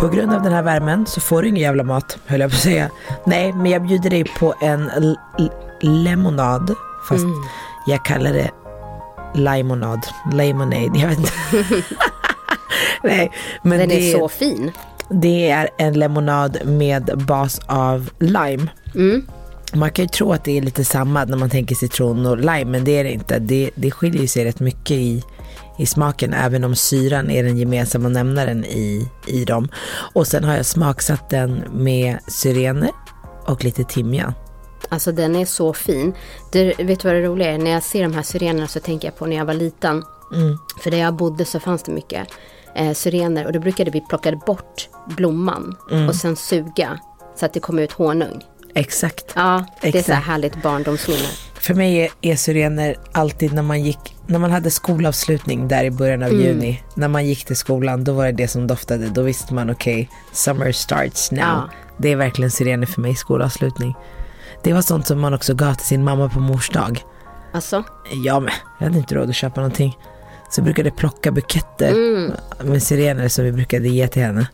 På grund av den här värmen så får du ingen jävla mat, höll jag på att säga. Nej, men jag bjuder dig på en lemonad. Fast jag kallar det limonad. Lemonade, jag vet inte. Nej, men Den det, är så fin. det är en lemonad med bas av lime. Man kan ju tro att det är lite samma när man tänker citron och lime, men det är det inte. Det, det skiljer sig rätt mycket i, i smaken, även om syran är den gemensamma nämnaren i, i dem. Och sen har jag smaksatt den med syrener och lite timjan. Alltså den är så fin. Det, vet du vad det roliga är? När jag ser de här syrenerna så tänker jag på när jag var liten. För där jag bodde så fanns det mycket eh, syrener och då brukade vi plocka bort blomman och sen suga så att det kom ut honung. Exakt. Ja, det är så här härligt barndomsminne. För mig är, är syrener alltid när man gick, när man hade skolavslutning där i början av juni. När man gick till skolan, då var det det som doftade. Då visste man okej, summer starts now. Ja. Det är verkligen syrener för mig, skolavslutning. Det var sånt som man också gav till sin mamma på mors dag. Alltså, Jag med, jag hade inte råd att köpa någonting. Så jag brukade plocka buketter med syrener som vi brukade ge till henne.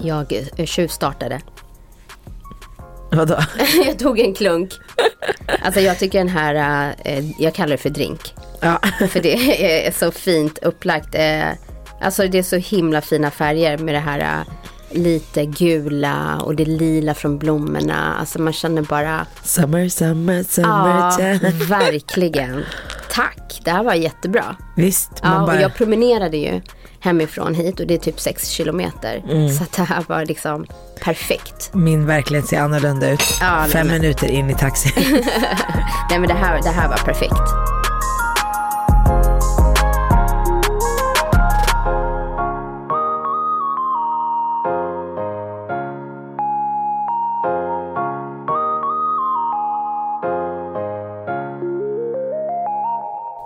jag eh, tjuvstartade. Vadå? jag tog en klunk. Alltså jag tycker den här, eh, jag kallar det för drink. Ja. För det är så fint upplagt. Eh, Alltså det är så himla fina färger med det här eh, lite gula och det lila från blommorna. Alltså man känner bara, Summer, summer, ja, summer. verkligen. Tack, det här var jättebra. Visst, Ja, och bara... jag promenerade ju hemifrån hit och det är typ sex kilometer. Mm. Så det här var liksom perfekt. Min verklighet ser annorlunda ut. Ja, Fem men- minuter in i taxin. Nej men det här, det här var perfekt.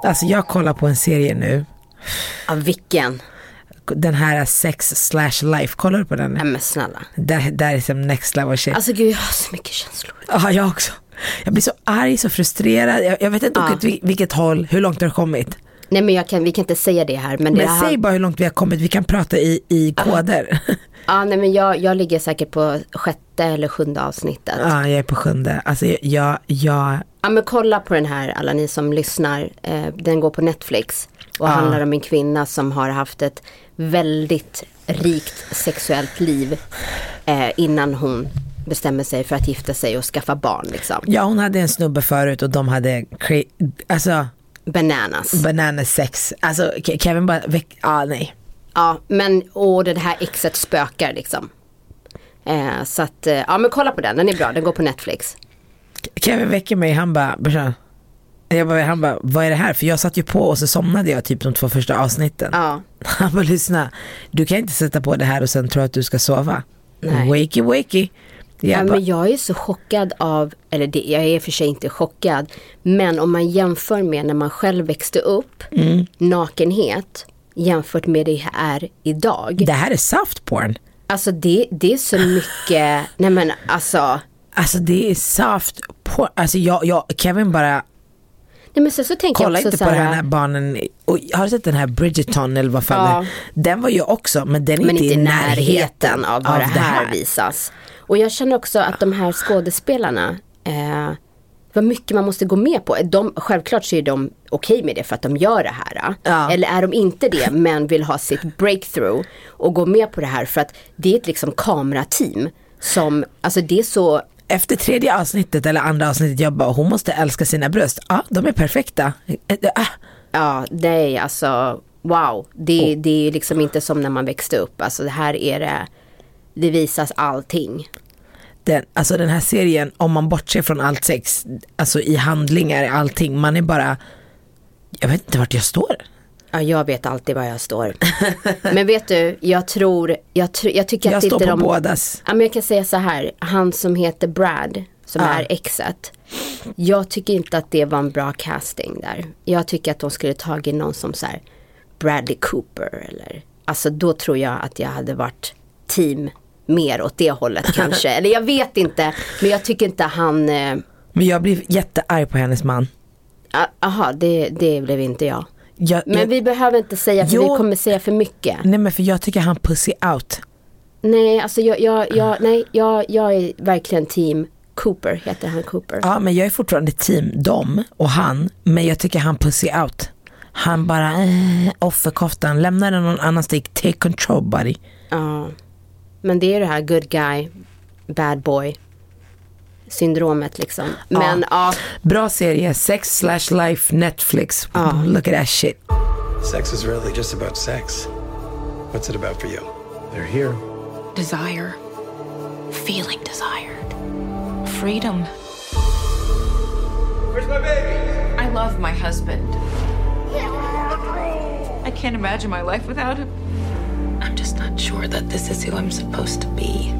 Alltså jag kollar på en serie nu. Ja, vilken? Den här Sex slash life, kollar du på den? Nej men snälla. Där, där är som next level shit. Alltså gud jag har så mycket känslor. Ja, jag också. Jag blir så arg, så frustrerad. Jag, jag vet inte Ja. vilket, vilket håll, hur långt det har kommit. Nej men jag kan, vi kan inte säga det här men, det Men här, säg bara hur långt vi har kommit, vi kan prata i, i koder. Ja nej men jag, jag ligger säkert på sjätte eller sjunde avsnittet. Ja. Ja, jag är på sjunde. Alltså jag, jag, men kolla på den här alla ni som lyssnar. Eh, den går på Netflix. Och handlar om en kvinna som har haft ett väldigt rikt sexuellt liv. Eh, innan hon bestämmer sig för att gifta sig och skaffa barn liksom. ja, hon hade en snubbe förut och de hade alltså, Bananas. banana sex. Alltså Ke- Kevin bara, ah, nej. Ja, men och det här exet spökar liksom. Eh, så att, eh, ja men kolla på den, den är bra, den går på Netflix. Kevin väcker mig, han bara, brorsan. Jag bara, han bara, vad är det här? För jag satt ju på och så somnade jag typ de två första avsnitten. Ja. Han bara, lyssna, du kan inte sätta på det här och sen tro att du ska sova. Nej. Wakey wakey. Jag Ja, bara, men jag är så chockad av, eller det, jag är för sig inte chockad, men om man jämför med när man själv växte upp, Mm. nakenhet, jämfört med det är idag. det här är soft porn. Alltså det, det är så mycket, nej men alltså, Alltså det är soft porn. Alltså jag, jag Kevin bara, nej men sen så tänker kolla jag också inte på det här, här barnen, och har du sett den här Bridgerton eller vad fan Ja. det? Den var ju också, men den är men inte inte i närheten av vad av det här visas. Och jag känner också att de här skådespelarna, eh, vad mycket man måste gå med på. De, självklart så är de okej med det för att de gör det här. Ja. Eller är de inte det men vill ha sitt breakthrough och gå med på det här för att det är ett liksom kamerateam som, alltså det är så Efter tredje avsnittet eller andra avsnittet, jag bara, hon måste älska sina bröst. Ja, de är perfekta. Eh, ah. Ja, nej alltså wow. Det, det är liksom inte som när man växte upp. Alltså det här är det, det visas allting. den, alltså den här serien, om man bortser från allt sex, alltså i handlingar, allting, man är bara, jag vet inte vart jag står. Ja, jag vet alltid var jag står. Men vet du, jag tror, jag, tr jag tycker Jag att står inte på de... bådas. Ja, men jag kan säga så här, han som heter Brad, som Ja. är exet. Jag tycker inte att det var en bra casting där. Jag tycker att de skulle tagit någon som så här Bradley Cooper eller, alltså då tror jag att jag hade varit team mer åt det hållet kanske. eller jag vet inte, men jag tycker inte han, eh, Men jag blir jättearg på hennes man. aha, det, det blev inte jag. Jag, Men jag, vi behöver inte säga, för Jo. vi kommer säga för mycket. Nej men för jag tycker han pussy out. Nej, alltså jag, jag, jag, nej, jag, jag är verkligen team Cooper, heter han Cooper? Ja men jag är fortfarande team dem och han, men jag tycker han pussy out. Han bara, eh, offerkoftan, lämna den någon annanstans, take control buddy. Ja. Men det är det här good guy, bad boy syndromet liksom. Men ja, Bra serie, sex slash life Netflix. Oh, look at that shit. Sex is really just about sex. What's it about for you? They're here. Desire. Feeling desired. Freedom. Where's my baby? I love my husband. I can't imagine my life without him. I'm just not sure that this is who I'm supposed to be.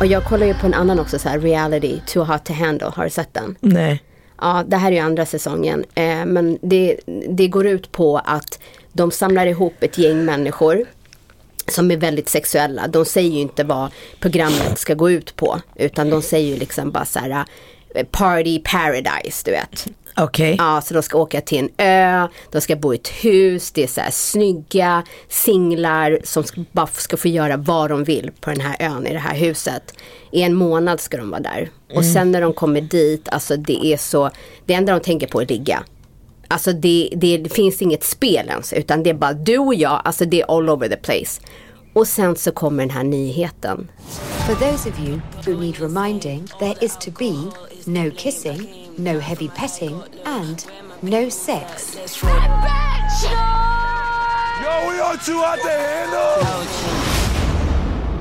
Och jag kollar ju på en annan också så här, reality, too hot to handle, har du sett den? Nej. Ja, det här är ju andra säsongen. Eh, men det, det går ut på att de samlar ihop ett gäng människor som är väldigt sexuella. De säger ju inte vad programmet ska gå ut på. Utan de säger ju liksom bara så här eh, party paradise, du vet. Okej. Ja, så de ska åka till en ö, de ska bo i ett hus, det är så här snygga singlar som ska, bara ska få göra vad de vill på den här ön i det här huset. I en månad ska de vara där. Och sen när de kommer dit, alltså det är så, det enda de tänker på är ligga. Alltså det, det, det finns inget spel ens, utan det är bara du och jag, alltså det är all over the place. Och sen så kommer den här nyheten. For those of you who need reminding, there is to be no kissing, no heavy petting, and no sex. Yo, we are too hot to handle!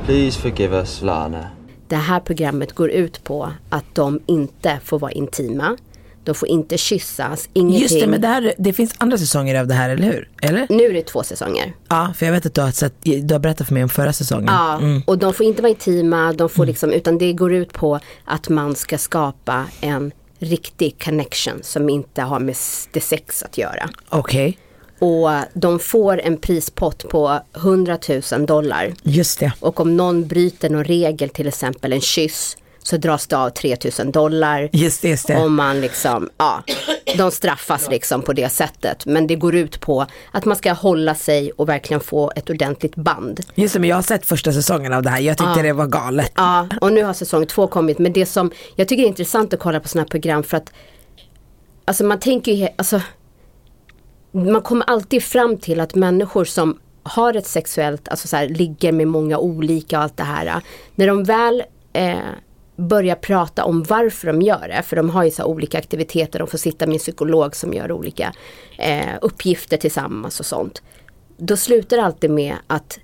Please forgive us, Lana. Det här programmet går ut på att de inte får vara intima. De får inte kyssas, ingenting. Just det, men det, här, det finns andra säsonger av det här, eller hur? Eller? Nu är det två säsonger. Ja, för jag vet att du har, sett, du har berättat för mig om förra säsongen. Ja, och de får inte vara intima, de får liksom, utan det går ut på att man ska skapa en riktig connection som inte har med det sex att göra. Okej, Och de får en prispott på 100 000 dollar. just det. Och om någon bryter någon regel, till exempel en kyss, så dras det av 3 000 dollar. Just det, just det. Om man liksom, ja, de straffas liksom på det sättet. Men det går ut på att man ska hålla sig och verkligen få ett ordentligt band. Just det, men jag har sett första säsongen av det här. Jag tyckte det var galet. Ja, och nu har säsong två kommit. Men det som jag tycker är intressant att kolla på sådana här program för att Alltså man tänker ju, alltså Man kommer alltid fram till att människor som har ett sexuellt, alltså så här, ligger med många olika och allt det här. När de väl eh, börjar prata om varför de gör det, för de har ju så olika aktiviteter, de får sitta med en psykolog som gör olika eh, uppgifter tillsammans och sånt. Då slutar det alltid med att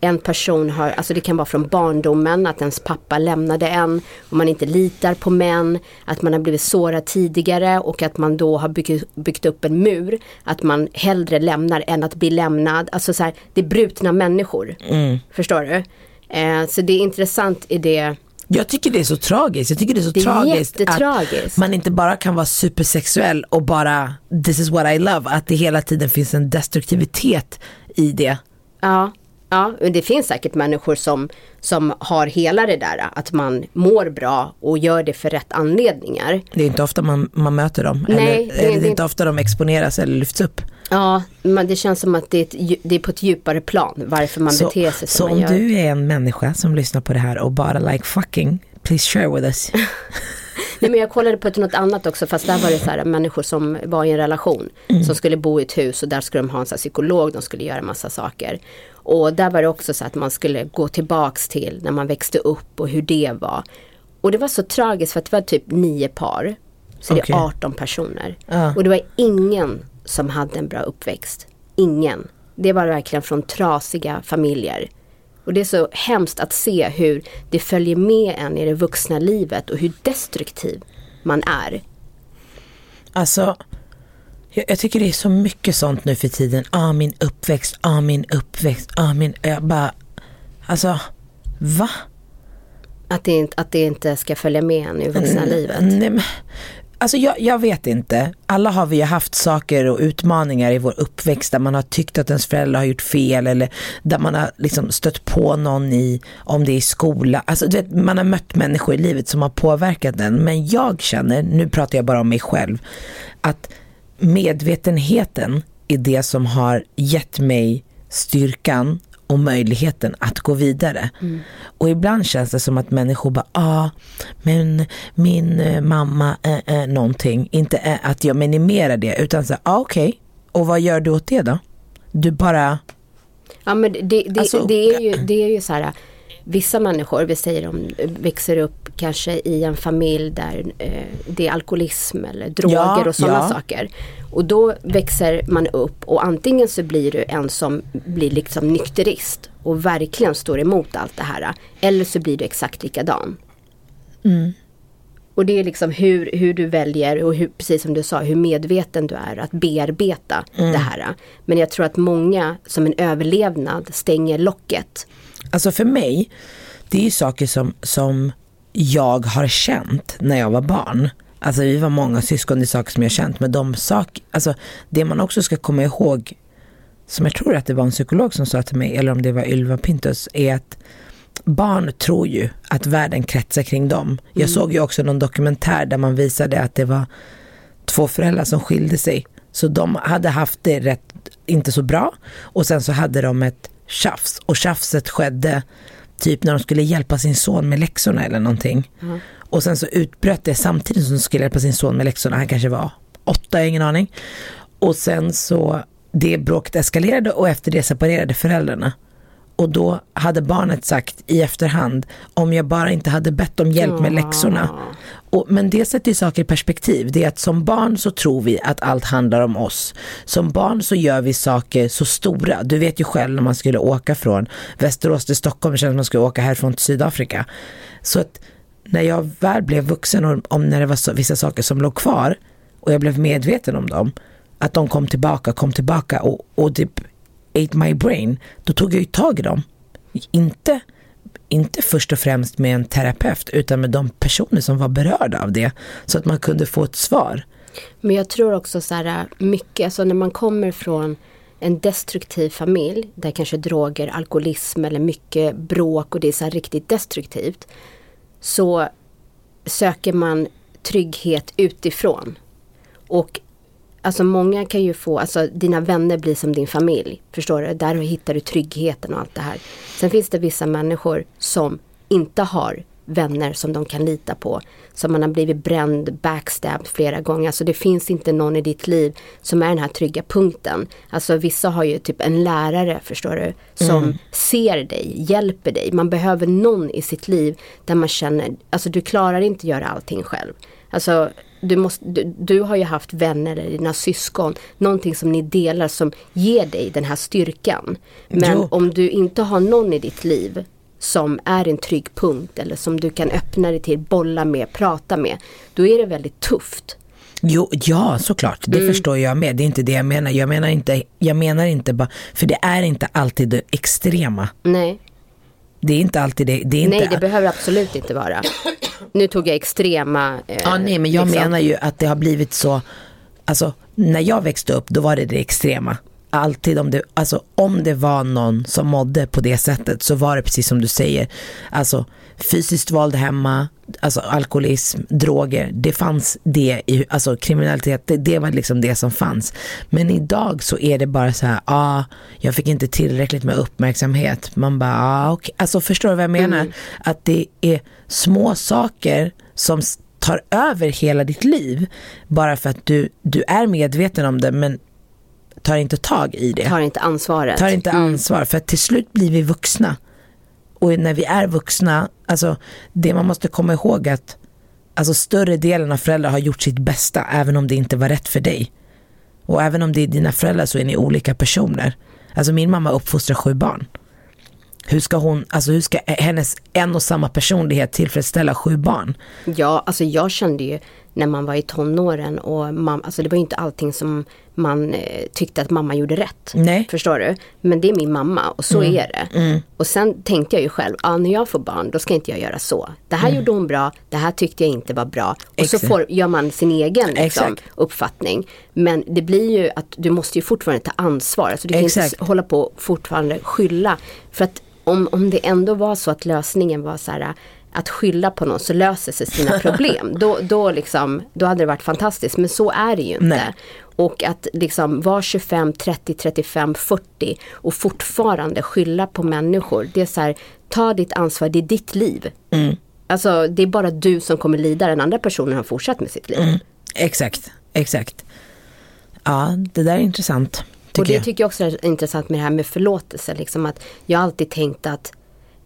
en person har, alltså det kan vara från barndomen, att ens pappa lämnade en, och man inte litar på män, att man har blivit sårad tidigare och att man då har byggt, byggt upp en mur, att man hellre lämnar än att bli lämnad. Alltså så här, det är brutna människor. Förstår du? Eh, så det är intressant i det, Jag tycker det är så tragiskt. Jag tycker det är så Det är tragiskt att man inte bara kan vara supersexuell och bara this is what I love. Att det hela tiden finns en destruktivitet i det. ja. Ja, men det finns säkert människor som, som har hela det där, att man mår bra och gör det för rätt anledningar. Det är inte ofta man, man möter dem. Nej, eller, det- eller det är det- inte ofta de exponeras eller lyfts upp. Ja, men det känns som att det är, ett, det är på ett djupare plan varför man Så, beter sig så som om man gör. du är en människa som lyssnar på det här och bara like fucking, please share with us. Nej, men jag kollade på ett, något annat också fast där var det så här, människor som var i en relation som skulle bo i ett hus och där skulle de ha en så psykolog, de skulle göra massa saker. Och där var det också så att man skulle gå tillbaks till när man växte upp och hur det var. Och det var så tragiskt för att det var typ nio par. Så det Okej. är 18 personer. Ja. Och det var ingen som hade en bra uppväxt. Ingen. Det var verkligen från trasiga familjer. Och det är så hemskt att se hur det följer med en i det vuxna livet och hur destruktiv man är. Alltså, jag, jag tycker det är så mycket sånt nu för tiden. Ah, min uppväxt, ah, min uppväxt, ah, min... Jag bara, alltså, va? Att det, inte, att det inte ska följa med en i vuxna livet. Nej, men, alltså jag, jag vet inte. Alla har vi ju haft saker och utmaningar i vår uppväxt där man har tyckt att ens föräldrar har gjort fel eller där man har liksom stött på någon i, om det är i skola. Alltså du vet, man har mött människor i livet som har påverkat den. Men jag känner, nu pratar jag bara om mig själv, att medvetenheten är det som har gett mig styrkan och möjligheten att gå vidare. Mm. Och ibland känns det som att människor bara, ja, ah, men min eh, mamma är eh, någonting. Inte är att jag minimerar det, utan så, ah, okej, okay. och vad gör du åt det då? Du bara... Ja, men det, det, alltså, det, är, ju, det är ju så här, vissa människor, vi säger de växer upp kanske i en familj där eh, det är alkoholism eller droger ja, och sådana ja. saker. Och då växer man upp och antingen så blir du en som blir liksom nykterist och verkligen står emot allt det här. Eller så blir du exakt likadan. Mm. Och det är liksom hur, hur du väljer och hur, precis som du sa, hur medveten du är att bearbeta mm. det här. Men jag tror att många som en överlevnad stänger locket. Alltså för mig, det är ju saker som, som jag har känt när jag var barn. Alltså vi var många syskon, det är saker som jag känt. Men de saker, alltså det man också ska komma ihåg, som jag tror att det var en psykolog som sa till mig, eller om det var Ylva Pintus, är att barn tror ju att världen kretsar kring dem. Jag mm. såg ju också någon dokumentär där man visade att det var två föräldrar som skilde sig. Så de hade haft det rätt, inte så bra. Och sen så hade de ett tjafs. Och tjafset skedde typ när de skulle hjälpa sin son med läxorna eller någonting. Mm. Och sen så utbröt det samtidigt som de skulle hjälpa sin son med läxorna. Han kanske var åtta, jag har ingen aning. Och sen så det bråket eskalerade och efter det separerade föräldrarna. Och då hade barnet sagt i efterhand, om jag bara inte hade bett om hjälp med läxorna. Och, men det sätter ju saker i perspektiv. Det är att som barn så tror vi att allt handlar om oss. Som barn så gör vi saker så stora. Du vet ju själv när man skulle åka från Västerås till Stockholm, det känns som man skulle åka härifrån till Sydafrika. Så att när jag väl blev vuxen och om när det var så, vissa saker som låg kvar och jag blev medveten om dem, att de kom tillbaka, kom tillbaka och, och typ ate my brain, då tog jag ju tag i dem. Inte, inte först och främst med en terapeut utan med de personer som var berörda av det. Så att man kunde få ett svar. Men jag tror också så här äh, mycket, alltså när man kommer från en destruktiv familj där kanske droger, alkoholism eller mycket bråk och det är så här riktigt destruktivt. Så söker man trygghet utifrån. Och Alltså många kan ju få, alltså dina vänner blir som din familj. Förstår du? Där hittar du tryggheten och allt det här. Sen finns det vissa människor som inte har vänner som de kan lita på. Som man har blivit bränd, backstabbed flera gånger. Alltså det finns inte någon i ditt liv som är den här trygga punkten. Alltså vissa har ju typ en lärare, förstår du, som mm. ser dig, hjälper dig. Man behöver någon i sitt liv där man känner, alltså du klarar inte göra allting själv. Alltså du, måste, du, du, har ju haft vänner eller dina syskon, någonting som ni delar som ger dig den här styrkan. Men jo. om du inte har någon i ditt liv som är en trygg punkt eller som du kan öppna dig till, bolla med, prata med. Då är det väldigt tufft. Jo, ja, såklart. Det mm. förstår jag med. Det är inte det jag menar. Jag menar inte, jag menar inte bara, för det är inte alltid det extrema. Nej. Det är inte alltid det. det är nej, det behöver absolut inte vara. Nu tog jag extrema. Eh, ja, nej, men jag liksom. menar ju att det har blivit så. Alltså, när jag växte upp, då var det det extrema alltid om det, alltså om det var någon som mådde på det sättet så var det precis som du säger. Alltså fysiskt våld hemma, alltså alkoholism, droger, det fanns det i, alltså kriminalitet, det, det, var liksom det som fanns. Men idag så är det bara så här, ah, jag fick inte tillräckligt med uppmärksamhet. Man bara, ah, okay. alltså förstår du vad jag menar? Mm. Att det är små saker som tar över hela ditt liv bara för att du, du är medveten om det men tar inte tag i det. Tar inte ansvaret. Tar inte mm. ansvar för till slut blir vi vuxna. Och när vi är vuxna, alltså det man måste komma ihåg att alltså större delen av föräldrar har gjort sitt bästa även om det inte var rätt för dig. Och även om det är dina föräldrar så är ni olika personer. Alltså min mamma uppfostrar sju barn. Hur ska hon, alltså hur ska hennes en och samma personlighet tillfredsställa sju barn? Ja, alltså jag kände ju när man var i tonåren och man, alltså det var inte allting som man eh, tyckte att mamma gjorde rätt. Nej. Förstår du? Men det är min mamma och så är det. Och sen tänkte jag ju själv, ja, när jag får barn då ska inte jag göra så. Det här gjorde hon bra, det här tyckte jag inte var bra. Och så Exakt. får, gör man sin egen liksom, uppfattning. Men det blir ju att du måste ju fortfarande ta ansvar. Alltså du kan inte Exakt. s- hålla på och fortfarande skylla. För att om, om det ändå var så att lösningen var så här att skylla på någon så löser sig sina problem. då, då, liksom, då hade det varit fantastiskt. Men så är det ju inte. Nej. Och att liksom vara 25, 30, 35, 40 och fortfarande skylla på människor. Det är så här, ta ditt ansvar, det är ditt liv. Alltså det är bara du som kommer lida, den andra personen har fortsatt med sitt liv. Exakt, exakt. Ja, det där är intressant. Och det jag. tycker jag också är intressant med det här med förlåtelse. Liksom att jag har alltid tänkt att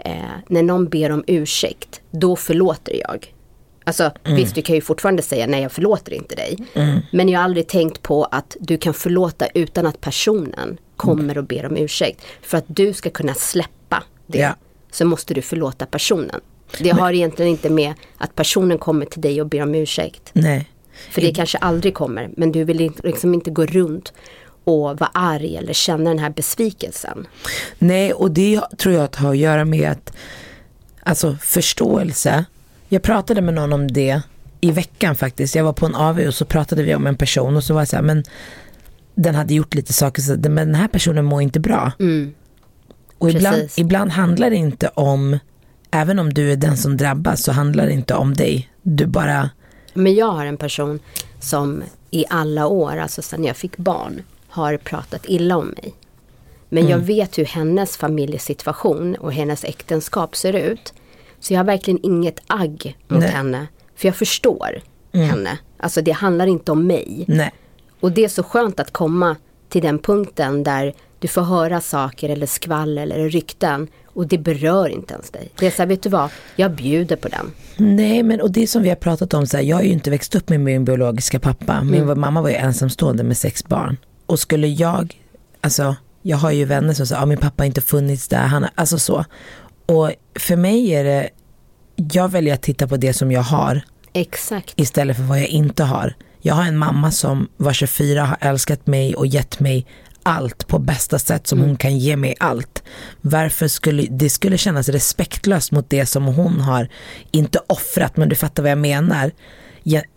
eh, när någon ber om ursäkt, då förlåter jag. Alltså Mm. visst, du kan ju fortfarande säga nej jag förlåter inte dig. Men jag har aldrig tänkt på att du kan förlåta utan att personen kommer och ber om ursäkt. För att du ska kunna släppa det Ja. så måste du förlåta personen. Det har egentligen inte med att personen kommer till dig och ber om ursäkt. Nej. För det kanske aldrig kommer. Men du vill liksom inte gå runt och vara arg eller känna den här besvikelsen. Nej, och det tror jag att har att göra med att, alltså förståelse. Jag pratade med någon om det i veckan faktiskt. Jag var på en AV och så pratade vi om en person och så var jag så här, men den hade gjort lite saker, så, men den här personen mår inte bra. Och ibland, Precis. ibland handlar det inte om, även om du är den som drabbas så handlar det inte om dig. Du bara, Men jag har en person som i alla år, alltså sedan jag fick barn, har pratat illa om mig. Men jag vet hur hennes familjesituation och hennes äktenskap ser ut. Så jag har verkligen inget agg mot Nej. henne. För jag förstår henne. Alltså det handlar inte om mig. nej. Och det är så skönt att komma till den punkten där du får höra saker eller skvall eller rykten och det berör inte ens dig. Det är så här, vet du vad, jag bjuder på den. Nej men och det som vi har pratat om, så här, jag har ju inte växt upp med min biologiska pappa. Min mamma var ju ensamstående med sex barn. Och skulle jag, alltså jag har ju vänner som säger, ja min pappa inte funnits där, han alltså så. Och för mig är det, jag väljer att titta på det som jag har Exakt. istället för vad jag inte har. Jag har en mamma som var 24 har älskat mig och gett mig allt på bästa sätt som hon kan ge mig allt. Varför skulle det skulle kännas respektlöst mot det som hon har, inte offrat men du fattar vad jag menar.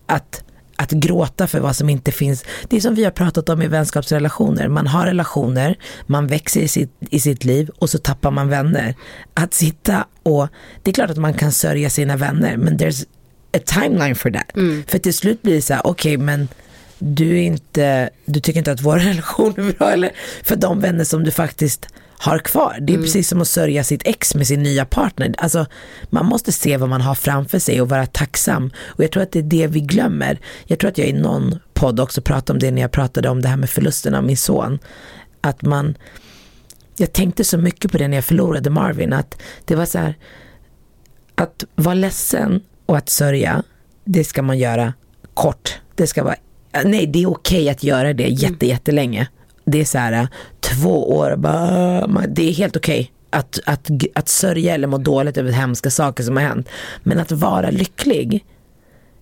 Att, att gråta för vad som inte finns. Det är som vi har pratat om i vänskapsrelationer. Man har relationer, man växer i sitt, i sitt liv och så tappar man vänner. Att sitta och, det är klart att man kan sörja sina vänner men there's a timeline for that. För till slut blir det så här, okej men du är inte, du tycker inte att vår relation är bra eller för de vänner som du faktiskt har kvar. Det är precis som att sörja sitt ex med sin nya partner. Alltså man måste se vad man har framför sig och vara tacksam. Och jag tror att det är det vi glömmer. Jag tror att jag i någon podd också pratade om det när jag pratade om det här med förlusten av min son. Att man, jag tänkte så mycket på det när jag förlorade Marvin att det var så här, att vara ledsen och att sörja, det ska man göra kort. Det ska vara, nej det är okej att göra det jätte, jättelänge. Det är så här äh, två år, bara, äh, det är helt okej. Att, att, att sörja eller må dåligt över hemska saker som har hänt. Men att vara lycklig,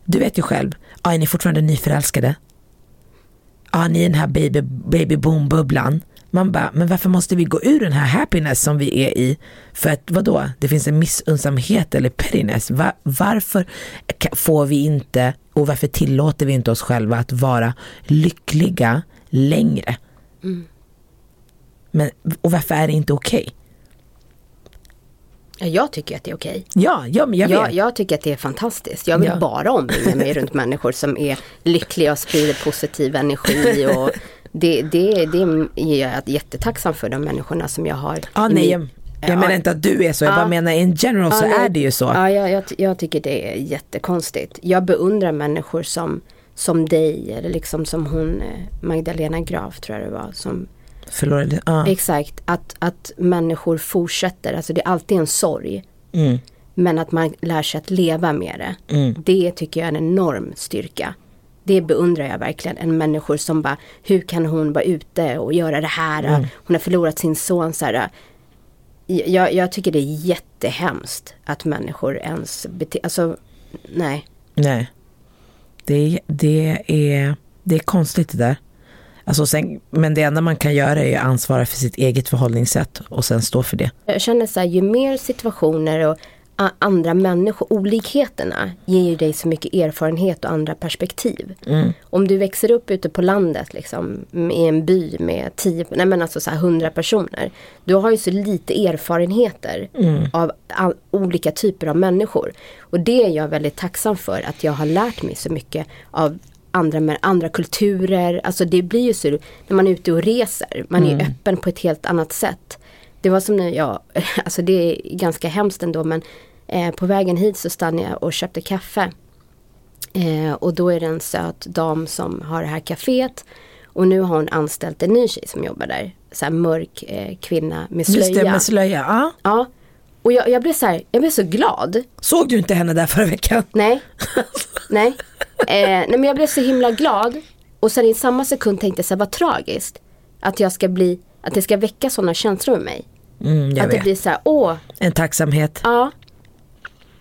du vet ju själv, ja, är ni fortfarande nyförälskade? Ja, ni är den här baby, baby boom bubblan. Man bara, men varför måste vi gå ur den här happiness som vi är i? För att vadå, det finns en missunnsamhet eller pettiness. Va, varför får vi inte och varför tillåter vi inte oss själva att vara lyckliga längre? Men, och varför är det inte okej? Ja, jag tycker att det är okej. Ja, ja, men jag vet. Jag, jag tycker att det är fantastiskt. Jag vill Ja. bara omringa mig runt människor som är lyckliga och sprider positiv energi. Och det, det, det är jag jättetacksam för de människorna som jag har. Ja, i nej, jag, jag Ja. menar inte att du är så, jag Ja. bara menar in general så Ja, nej. är det ju så. Ja, jag, jag, jag tycker det är jättekonstigt. Jag beundrar människor som, som dig eller liksom som hon eh, Magdalena Graf tror jag det var. Som, Förlorade, ja. Exakt, att, att människor fortsätter, alltså det är alltid en sorg. Mm. Men att man lär sig att leva med det. Det tycker jag är en enorm styrka. Det beundrar jag verkligen. En människor som bara, hur kan hon vara ute och göra det här? Hon har förlorat sin son. Så här, jag, jag tycker det är jättehemskt att människor ens beter Alltså, nej. Nej. Det, det, är, det är konstigt det där. Alltså sen, men det enda man kan göra är att ansvara för sitt eget förhållningssätt och sen stå för det. Jag känner så här, ju mer situationer och andra människor, olikheterna ger ju dig så mycket erfarenhet och andra perspektiv. Om du växer upp ute på landet liksom i en by med tio, nej men alltså så här hundra personer. Du har ju så lite erfarenheter av all, olika typer av människor. Och det är jag väldigt tacksam för att jag har lärt mig så mycket av andra, andra kulturer. Alltså det blir ju så när man är ute och reser. Man är öppen på ett helt annat sätt. Det var som när jag, alltså det är ganska hemskt ändå men eh, på vägen hit så stannade jag och köpte kaffe. Eh, och då är det en söt dam som har det här kaféet. Och nu har hon anställt en ny tjej som jobbar där. Så mörk eh, kvinna med slöja. Just det, med slöja. Ja. Ja. Och jag, jag blev så här, jag blev så glad. Såg du inte henne där förra veckan? Nej. nej. Eh, nej men jag blev så himla glad. Och sen i samma sekund tänkte jag så här, vad tragiskt. Att jag ska bli, att det ska väcka sådana känslor med mig. Mm, att det vet. blir så här, åh, En tacksamhet. ja.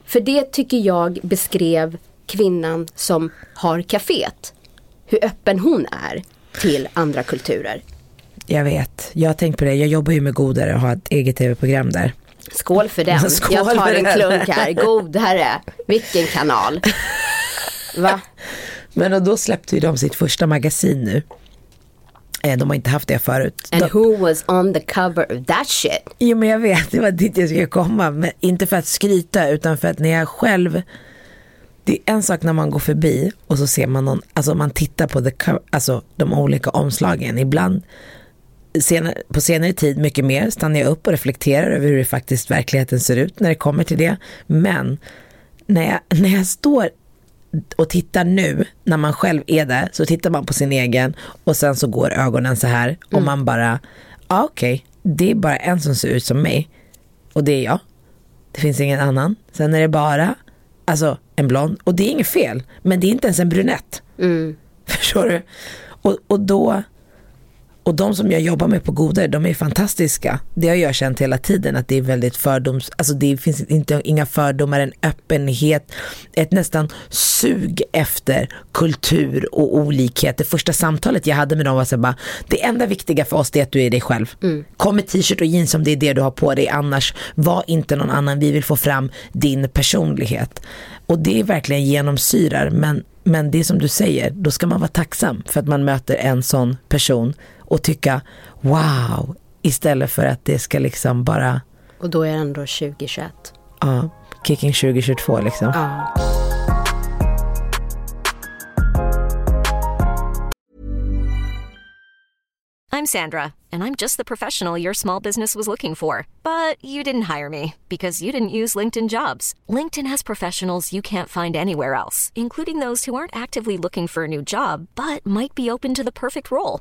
För det tycker jag beskrev kvinnan som har kaféet. Hur öppen hon är till andra kulturer. Jag vet. Jag har tänkt på det. Jag jobbar ju med Godare och har ett eget tv-program där. Skål för den. Skål jag tar en klunk här. Godare. Vilken kanal. Va? Men och då släppte ju de sitt första magasin nu. Eh, De har inte haft det förut. And De, who was on the cover of that shit? jo men jag vet, det var dit jag skulle komma. Men inte för att skryta utan för att när jag själv det är en sak när man går förbi och så ser man någon, alltså man tittar på the, co- alltså de olika omslagen. Ibland senare, på senare tid mycket mer stannar jag upp och reflekterar över hur det faktiskt verkligheten ser ut när det kommer till det. Men när jag, när jag står och tittar nu, när man själv är där, så tittar man på sin egen och sen så går ögonen så här och man bara, ja okej, det är bara en som ser ut som mig och det är jag. Det finns ingen annan. Sen är det bara, alltså en blond och det är inget fel, men det är inte ens en brunett. Förstår du? Och, och då, och de som jag jobbar med på Godare, de är fantastiska. Det har jag känt hela tiden att det är väldigt fördoms, alltså det finns inte, inga fördomar, en öppenhet, ett nästan sug efter kultur och olikhet. Det första samtalet jag hade med dem var så bara, det enda viktiga för oss det är att du är dig själv. Kom med t-shirt och jeans om det är det du har på dig, annars var inte någon annan, vi vill få fram din personlighet. Och det är verkligen genomsyrar, men, men det är som du säger, då ska man vara tacksam för att man möter en sån person och tycka wow, istället för att det ska liksom bara, Och då är det ändå 2021. ja, kicking 2022 liksom. Ja. I'm Sandra, and I'm just the professional your small business was looking for. But you didn't hire me because you didn't use LinkedIn jobs. LinkedIn has professionals you can't find anywhere else, including those who aren't actively looking for a new job but might be open to the perfect role,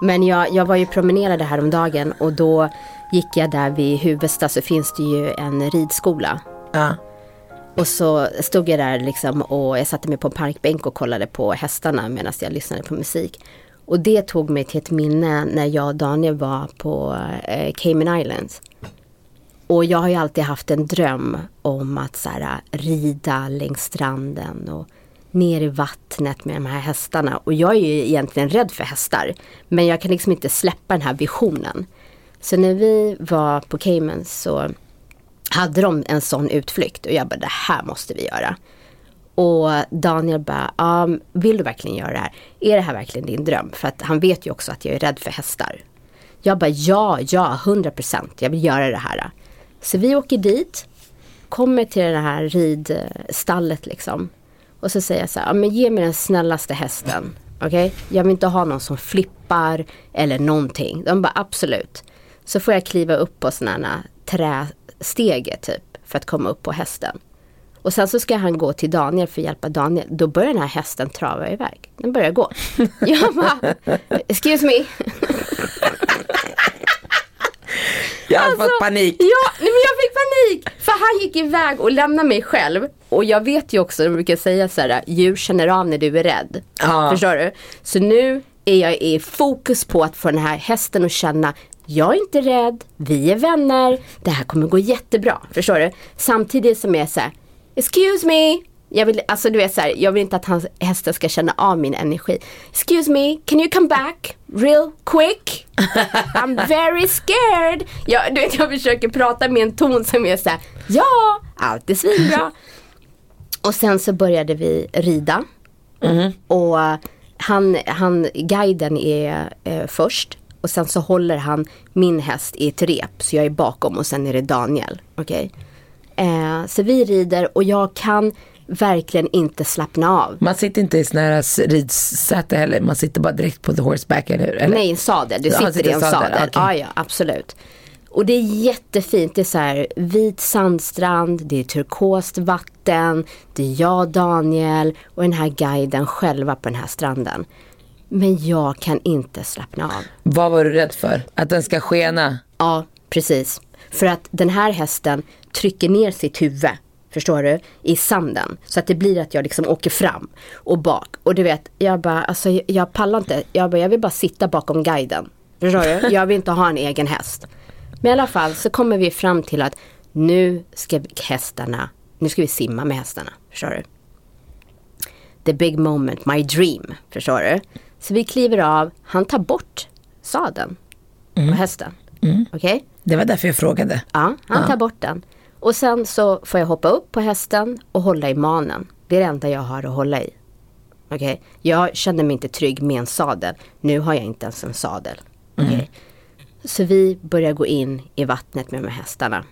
Men jag, jag var ju promenerade häromdagen och då gick jag där vid Huvudsta så finns det ju en ridskola. Ja. Och så stod jag där liksom och jag satte mig på en parkbänk och kollade på hästarna medan jag lyssnade på musik. Och det tog mig till ett minne när jag och Daniel var på eh, Cayman Islands. Och jag har ju alltid haft en dröm om att så här, rida längs stranden och ner i vattnet med de här hästarna. Och jag är ju egentligen rädd för hästar. Men jag kan liksom inte släppa den här visionen. Så när vi var på Cayman så hade de en sån utflykt och jag bara det här måste vi göra. Och Daniel bara, ah, vill du verkligen göra det här? Är det här verkligen din dröm? För att han vet ju också att jag är rädd för hästar. Jag bara, ja, ja, 100 procent, jag vill göra det här. Så vi åker dit, kommer till det här ridstallet liksom. Och så säger jag så här, ja men ge mig den snällaste hästen. Okej, okay? jag vill inte ha någon som flippar eller någonting. De bara, absolut. Så får jag kliva upp på sådana här äh, trästege typ för att komma upp på hästen. Och sen så ska han gå till Daniel för att hjälpa Daniel. Då börjar den här hästen trava iväg. Den börjar gå. Jag bara, excuse me. Jag har alltså, fått panik. Ja, nej, men jag fick panik. För han gick iväg och lämnade mig själv. Och jag vet ju också, de brukar säga så här, djur känner av när du är rädd. Ja. Förstår du? Så nu är jag i fokus på att få den här hästen att känna jag är inte rädd, vi är vänner, det här kommer gå jättebra. Förstår du? Samtidigt som jag är så här, excuse me. Jag vill, alltså du vet så här, jag vill inte att hans hästar ska känna av min energi. Excuse me, can you come back real quick? I'm very scared. Jag, du vet, jag försöker prata med en ton som är så här, ja, allt är svinbra. Och sen så började vi rida. Mm. Och han, han, guiden är eh, först. Och sen så håller han min häst i ett rep. Så jag är bakom och sen är det Daniel. Okej. Okay? Eh, så vi rider och jag kan verkligen inte slappna av. Man sitter inte i sån här ridsäte heller, man sitter bara direkt på the horseback eller hur? Nej, en sadel. Du sitter, sitter i en sadel. sadel. Okay. Ja, ja, absolut. Och det är jättefint. Det är så här vit sandstrand, det är turkost vatten, det är jag, Daniel och den här guiden själva på den här stranden. Men jag kan inte slappna av. Vad var du rädd för? Att den ska skena? Ja, precis. För att den här hästen trycker ner sitt huvud Förstår du? I sanden. Så att det blir att jag liksom åker fram och bak. Och du vet, jag bara, alltså jag, pallar inte. Jag bara, jag vill bara sitta bakom guiden. Förstår du? Jag vill inte ha en egen häst. Men i alla fall så kommer vi fram till att nu ska hästarna, nu ska vi simma med hästarna. Förstår du? The big moment, my dream. Förstår du? Så vi kliver av, han tar bort sadeln mm. på hästen. Mm. Okej? Okay? Det var därför jag frågade. Ja, han tar bort den. Och sen så får jag hoppa upp på hästen och hålla i manen. Det är det enda jag har att hålla i. Okay? jag känner mig inte trygg med en sadel. Nu har jag inte ens en sadel. Okay? Mm. Så vi börjar gå in i vattnet med de här hästarna.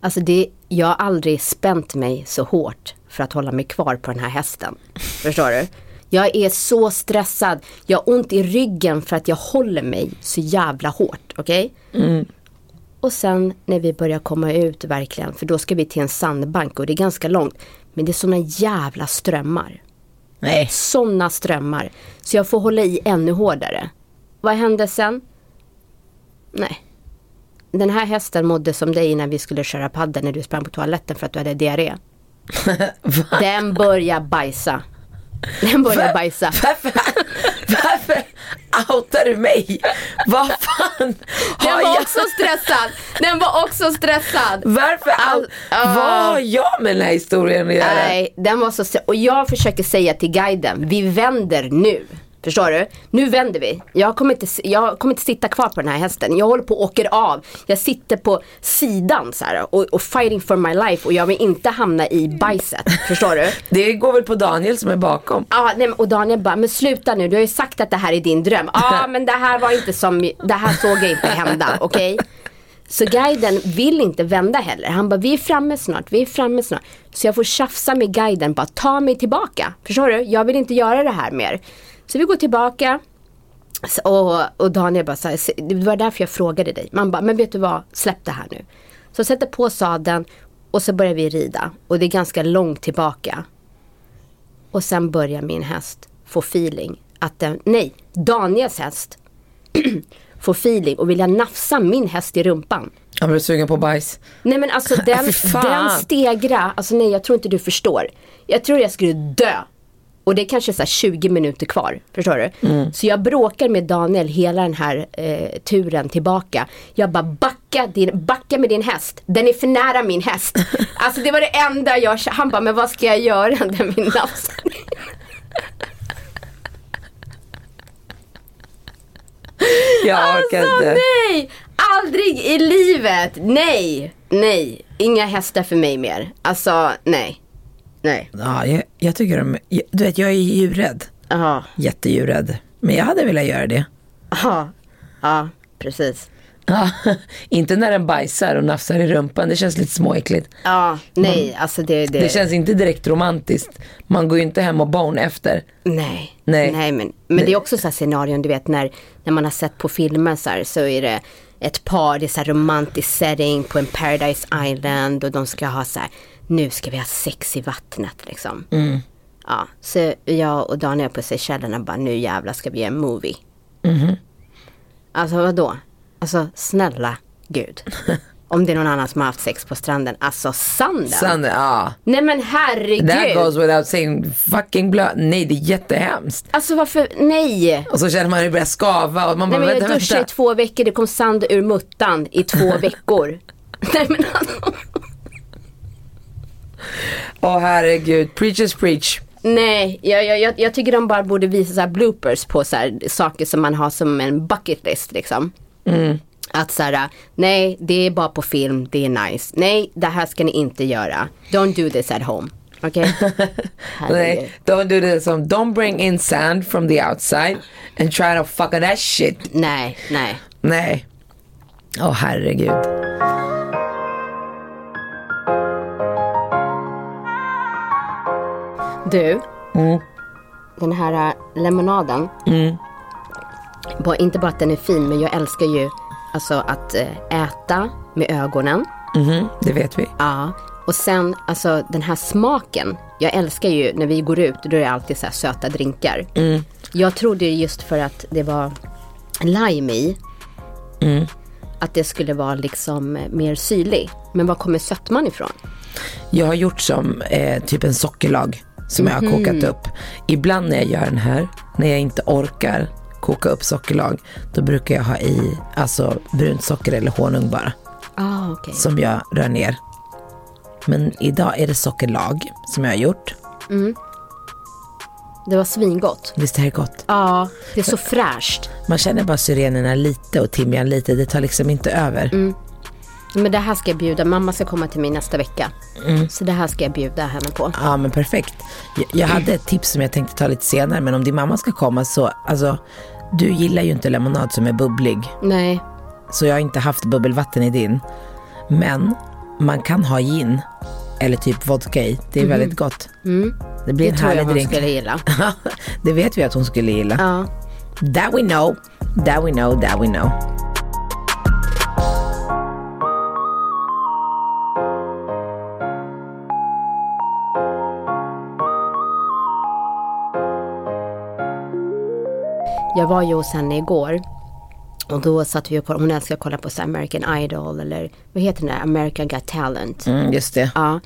Alltså det, jag har aldrig spänt mig så hårt för att hålla mig kvar på den här hästen. Förstår du? Jag är så stressad. Jag har ont i ryggen för att jag håller mig så jävla hårt. Okej? Okay? Mm. Och sen när vi börjar komma ut verkligen, för då ska vi till en sandbank och det är ganska långt. Men det är såna jävla strömmar. Nej. Såna strömmar. Så jag får hålla i ännu hårdare. Vad hände sen? Nej. Den här hästen mådde som dig när vi skulle köra padel när du sprang på toaletten för att du hade diarré. Den börjar bajsa. Den börjar bajsa. Varför, varför outar du mig? Vad fan Den var jag... också stressad. Den var också stressad. Varför? All, uh, vad har jag med den här historien att göra? Nej, den var så. Och jag försöker säga till guiden, vi vänder nu. Förstår du? Nu vänder vi. Jag kommer, inte, jag kommer inte sitta kvar på den här hästen. Jag håller på och åker av. Jag sitter på sidan så här, och, och fighting for my life och jag vill inte hamna i bajset. Förstår du? Det går väl på Daniel som är bakom. Ja, nej, och Daniel bara, men sluta nu. Du har ju sagt att det här är din dröm. Ja, men det här var inte som, det här såg jag inte hända. Okej? Okay? Så guiden vill inte vända heller. Han bara, vi är framme snart, vi är framme snart. Så jag får tjafsa med guiden, bara ta mig tillbaka. Förstår du? Jag vill inte göra det här mer. Så vi går tillbaka. Och, och Daniel bara så här, det var därför jag frågade dig. Man bara, men vet du vad, släpp det här nu. Så jag sätter på sadeln och så börjar vi rida. Och det är ganska långt tillbaka. Och sen börjar min häst få feeling. Att den, nej, Daniels häst får feeling och vilja nafsa min häst i rumpan. Jag blir sugen på bajs. Nej men alltså den, den stegra, alltså nej jag tror inte du förstår. Jag tror jag skulle dö Och det är kanske så här 20 minuter kvar, förstår du? Mm. Så jag bråkar med Daniel hela den här eh, turen tillbaka. Jag bara backa, din, backa med din häst, den är för nära min häst. alltså det var det enda jag, han bara men vad ska jag göra när min nafs Jag Alltså inte. nej! Aldrig i livet! Nej! Nej! Inga hästar för mig mer. Alltså nej. Nej. Ja, jag, jag tycker de, du vet jag är djurrädd. Ja. Jättedjurrädd. Men jag hade velat göra det. Ja. Ja, precis. Ja, inte när den bajsar och nafsar i rumpan, det känns lite småäckligt. Ja, nej, alltså det, det... Det känns inte direkt romantiskt. Man går ju inte hem och bone efter. Nej, Nej. nej men, men det är också så här scenarion du vet när, när man har sett på filmer så här så är det ett par, det är så här romantisk setting på en paradise island och de ska ha så här, nu ska vi ha sex i vattnet liksom. Mm. Ja, så jag och Daniel på Seychellerna bara, nu jävlar ska vi göra en movie. Mhm. Alltså vadå? Alltså snälla gud. Om det är någon annan som har haft sex på stranden, alltså sanden. Sanden, ja. Nej men herregud. That goes without saying fucking blöd. Nej, det är jättehemskt. Alltså varför, nej. Och så känner man hur det börjar skava och man Nej bara, men jag duschade i två veckor, det kom sand ur muttan i två veckor. Nej men alltså. Åh herregud, preachers preach. Nej, jag, jag, jag, jag tycker de bara borde visa så bloopers på så här, saker som man har som en bucket list liksom. Mm. Att så här, nej det är bara på film, det är nice. Nej, det här ska ni inte göra. Don't do this at home. Okej? Nej, don't do this. Som, don't bring in sand from the outside and try to fuck on that shit. Nej, nej. Nej. Åh herregud. Du, Mm. den här äh, lemonaden. Mm. Bara, inte bara att den är fin, men jag älskar ju alltså att äh, äta med ögonen. Mhm, det vet vi. Ja, och sen alltså den här smaken. Jag älskar ju när vi går ut, då är det alltid så söta drinkar. Mm. Jag trodde ju just för att det var lime i, Mm. att det skulle vara liksom eh, mer syrlig. Men var kommer sötman ifrån? Jag har gjort som eh, typ en sockerlag som jag har Mhm. kokat upp. Ibland när jag gör den här, när jag inte orkar koka upp sockerlag, då brukar jag ha i alltså brunt socker eller honung bara. Ah, okej. Som jag rör ner. Men idag är det sockerlag som jag har gjort. Mm. Det var svingott. Visst är det gott? Ja, det är så fräscht. Man känner bara syrenerna lite och timjan lite. Det tar liksom inte över. Mm. Men det här ska jag bjuda, mamma ska komma till mig nästa vecka. Mm. Så det här ska jag bjuda henne på. Ja men perfekt. Jag, jag hade ett tips som jag tänkte ta lite senare men om din mamma ska komma så, alltså du gillar ju inte lemonad som är bubblig. Nej. Så jag har inte haft bubbelvatten i din. Men man kan ha gin eller typ vodka i. Det är Mhm. väldigt gott. Mm. Det blir Det en tror jag härlig hon drink. skulle gilla. det vet vi att hon skulle gilla. Ja. That we know, that we know, that we know. Jag var ju hos henne igår. Och då satt vi och kollade, hon älskar att kolla på så American Idol eller vad heter den där, American Got Talent. Mm, just det. Ja.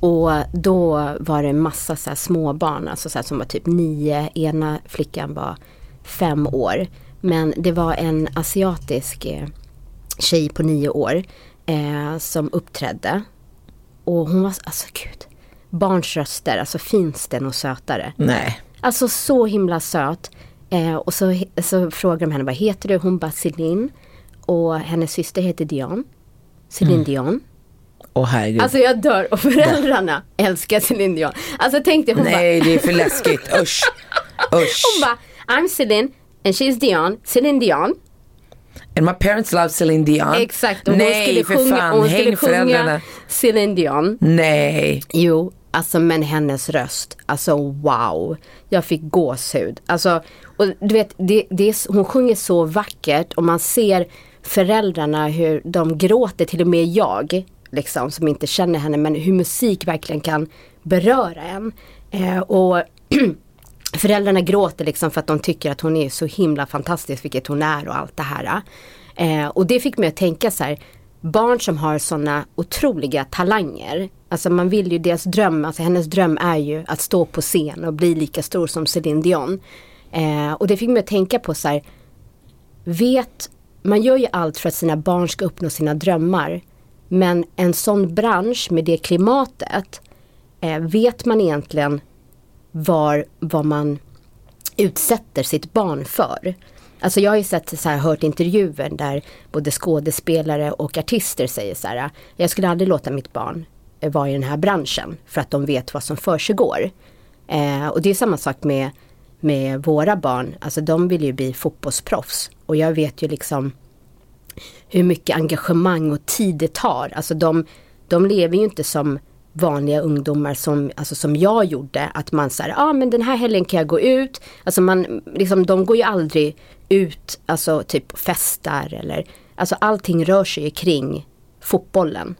Och då var det massa så här småbarn, alltså så som var typ nio, ena flickan var fem år. Men det var en asiatisk eh, tjej på nio år eh, som uppträdde. Och hon var, alltså gud, barns röster, alltså finns det något sötare? Nej. Alltså så himla söt. Eh, och så, så frågade de henne, vad heter du? Hon bara Celine. Och hennes syster heter Dion. Celine Mm. Dion. Herregud. Alltså jag dör och föräldrarna älskar Celine Dion. Alltså tänk dig hon Nej bara, det är för läskigt. Usch. Usch. hon bara I'm Celine and she's Dion, Celine Dion. And my parents love Celine Dion. Exakt och hon Nej skulle för sjunga, fan, hon skulle häng sjunga Celine Dion. Nej. Jo, alltså men hennes röst, alltså wow. Jag fick gåshud. Alltså, och du vet, det, det är, hon sjunger så vackert och man ser föräldrarna hur de gråter, till och med jag, liksom, som inte känner henne, men hur musik verkligen kan beröra en. Eh, och föräldrarna gråter liksom för att de tycker att hon är så himla fantastisk, vilket hon är och allt det här. Eh, och det fick mig att tänka så här, barn som har sådana otroliga talanger Alltså man vill ju, deras dröm, alltså hennes dröm är ju att stå på scen och bli lika stor som Céline Dion. Eh, och det fick mig att tänka på så här, vet, man gör ju allt för att sina barn ska uppnå sina drömmar. Men en sån bransch med det klimatet, eh, vet man egentligen var, vad man utsätter sitt barn för? Alltså jag har ju sett, så här, hört intervjuer där både skådespelare och artister säger så här, jag skulle aldrig låta mitt barn Eh, vara i den här branschen för att de vet vad som försiggår. Eh, och det är samma sak med, med våra barn, alltså de vill ju bli fotbollsproffs. Och jag vet ju liksom hur mycket engagemang och tid det tar. Alltså de, de lever ju inte som vanliga ungdomar som, alltså som jag gjorde. Att man säger, ja ah, men den här helgen kan jag gå ut. Alltså man, liksom, de går ju aldrig ut, alltså typ festar eller, alltså allting rör sig ju kring fotbollen.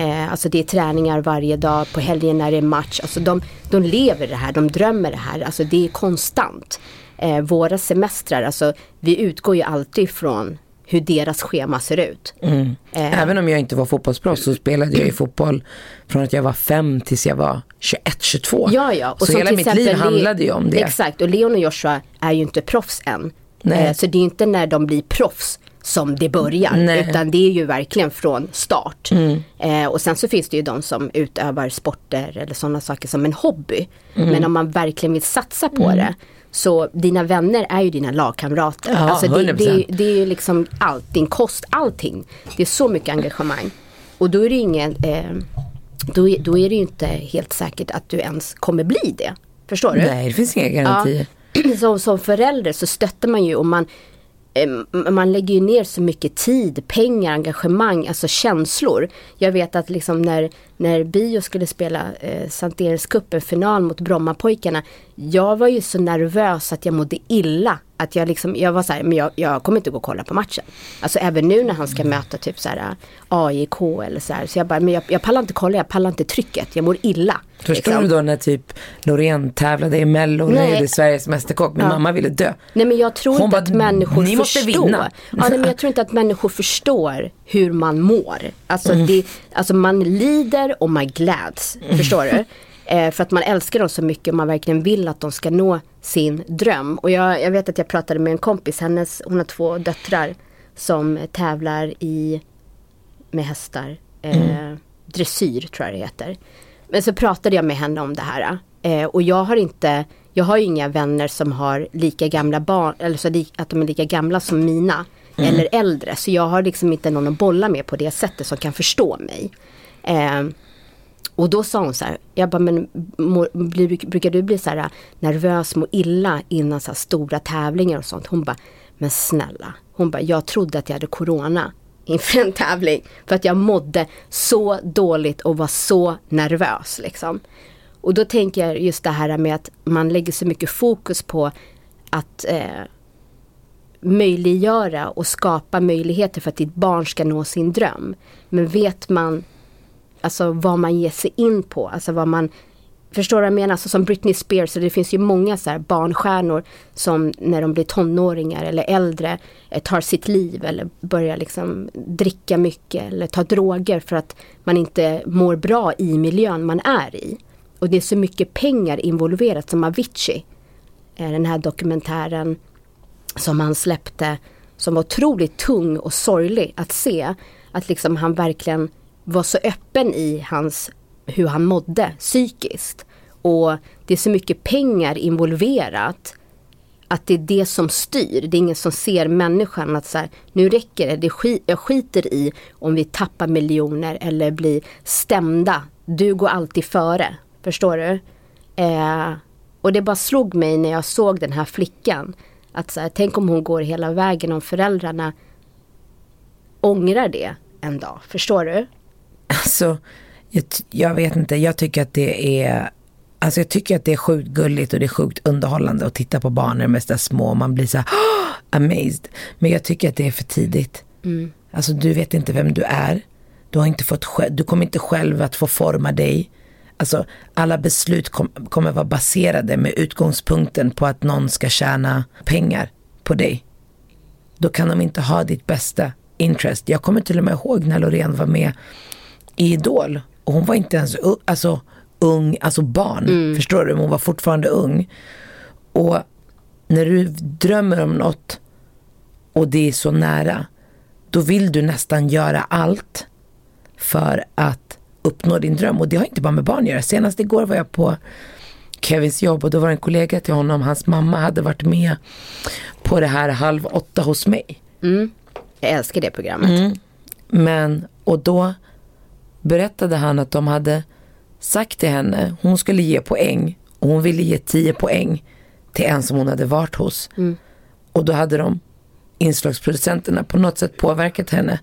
Eh, alltså det är träningar varje dag, på helgen när det är match. Alltså de, de lever det här, de drömmer det här. Alltså det är konstant. Eh, våra semestrar, alltså vi utgår ju alltid från hur deras schema ser ut. Mm. Eh. Även om jag inte var fotbollsproffs så spelade jag ju fotboll från att jag var fem tills jag var 21-22. Ja, ja. Och så hela mitt liv handlade ju om det. Exakt, och Leon och Joshua är ju inte proffs än. Eh, så det är inte när de blir proffs som det börjar. Nej. Utan det är ju verkligen från start. Mm. Eh, och sen så finns det ju de som utövar sporter eller sådana saker som en hobby. Mm. Men om man verkligen vill satsa på Mm. det. Så dina vänner är ju dina lagkamrater. Ja, alltså det, 100%. det, det är ju liksom allt, din kost, allting. Det är så mycket engagemang. Och då är det ingen, eh, då, då är det ju inte helt säkert att du ens kommer bli det. Förstår du? Nej, det finns inga garantier. Ja. Som, som förälder så stöttar man ju och man, man lägger ju ner så mycket tid, pengar, engagemang, alltså känslor. Jag vet att liksom när, när Bio skulle spela eh, Sankt Erikscupen final mot Brommapojkarna. Jag var ju så nervös att jag mådde illa. Att jag liksom, jag var så här, men jag, jag kommer inte gå och kolla på matchen. Alltså även nu när han ska möta typ så här AIK eller så här. Så jag bara, men jag, jag pallar inte kolla, jag pallar inte trycket, jag mår illa. Förstår liksom. du då när typ Loreen tävlade i Mello och Nej. gjorde Sveriges Mästerkock men Ja. mamma ville dö. Nej men jag tror Hon inte bara, att människor "Ni måste förstår. vinna." Ja, nej, men jag tror inte att människor förstår hur man mår. Alltså, Mm. det, alltså man lider och man gläds. Mm. Förstår du? Eh, för att man älskar dem så mycket och man verkligen vill att de ska nå sin dröm. Och jag, jag vet att jag pratade med en kompis, hennes, hon har två döttrar som tävlar i med hästar. Eh, Mm. Dressyr tror jag det heter. Men så pratade jag med henne om det här. Eh, och jag har inte, jag har ju inga vänner som har lika gamla barn, eller så li, att de är lika gamla som mina. Mm. Eller äldre. Så jag har liksom inte någon att bolla med på det sättet som kan förstå mig. Eh, och då sa hon så här, jag bara, men må, bli, brukar du bli så här äh, nervös, må illa innan så här stora tävlingar och sånt? Hon bara, men snälla. Hon bara, jag trodde att jag hade corona inför en tävling. För att jag mådde så dåligt och var så nervös liksom. Och då tänker jag just det här med att man lägger så mycket fokus på att eh, möjliggöra och skapa möjligheter för att ditt barn ska nå sin dröm. Men vet man alltså vad man ger sig in på, alltså vad man Förstår du vad jag menar? Alltså som Britney Spears, och det finns ju många så här barnstjärnor som när de blir tonåringar eller äldre eh, tar sitt liv eller börjar liksom dricka mycket eller ta droger för att man inte mår bra i miljön man är i. Och det är så mycket pengar involverat som Avicii, eh, den här dokumentären som han släppte som var otroligt tung och sorglig att se. Att liksom han verkligen var så öppen i hans, hur han mådde psykiskt. Och det är så mycket pengar involverat att det är det som styr. Det är ingen som ser människan att så här, nu räcker det, det skit, jag skiter i om vi tappar miljoner eller blir stämda. Du går alltid före. Förstår du? Eh, och det bara slog mig när jag såg den här flickan. Att så här, tänk om hon går hela vägen om föräldrarna ångrar det en dag. Förstår du? Alltså, jag, jag vet inte, jag tycker att det är Alltså jag tycker att det är sjukt gulligt och det är sjukt underhållande att titta på barn när de är så små och man blir så här "Åh!" amazed. Men jag tycker att det är för tidigt. Mm. Alltså du vet inte vem du är. Du, har inte fått, du kommer inte själv att få forma dig. Alltså alla beslut kom, kommer vara baserade med utgångspunkten på att någon ska tjäna pengar på dig. Då kan de inte ha ditt bästa interest. Jag kommer till och med ihåg när Loreen var med i Idol. och hon var inte ens alltså, ung, alltså barn. Förstår du? Men Hon var fortfarande ung. Och när du drömmer om något och det är så nära, då vill du nästan göra allt för att uppnå din dröm. Och det har inte bara med barn att göra. Senast igår var jag på Kevins jobb och då var en kollega till honom, hans mamma hade varit med på det här halv åtta hos mig. Jag älskar det programmet. Mm. Men, och då berättade han att de hade sagt till henne, hon skulle ge poäng och hon ville ge 10 poäng till en som hon hade varit hos. Och då hade de inslagsproducenterna på något sätt påverkat henne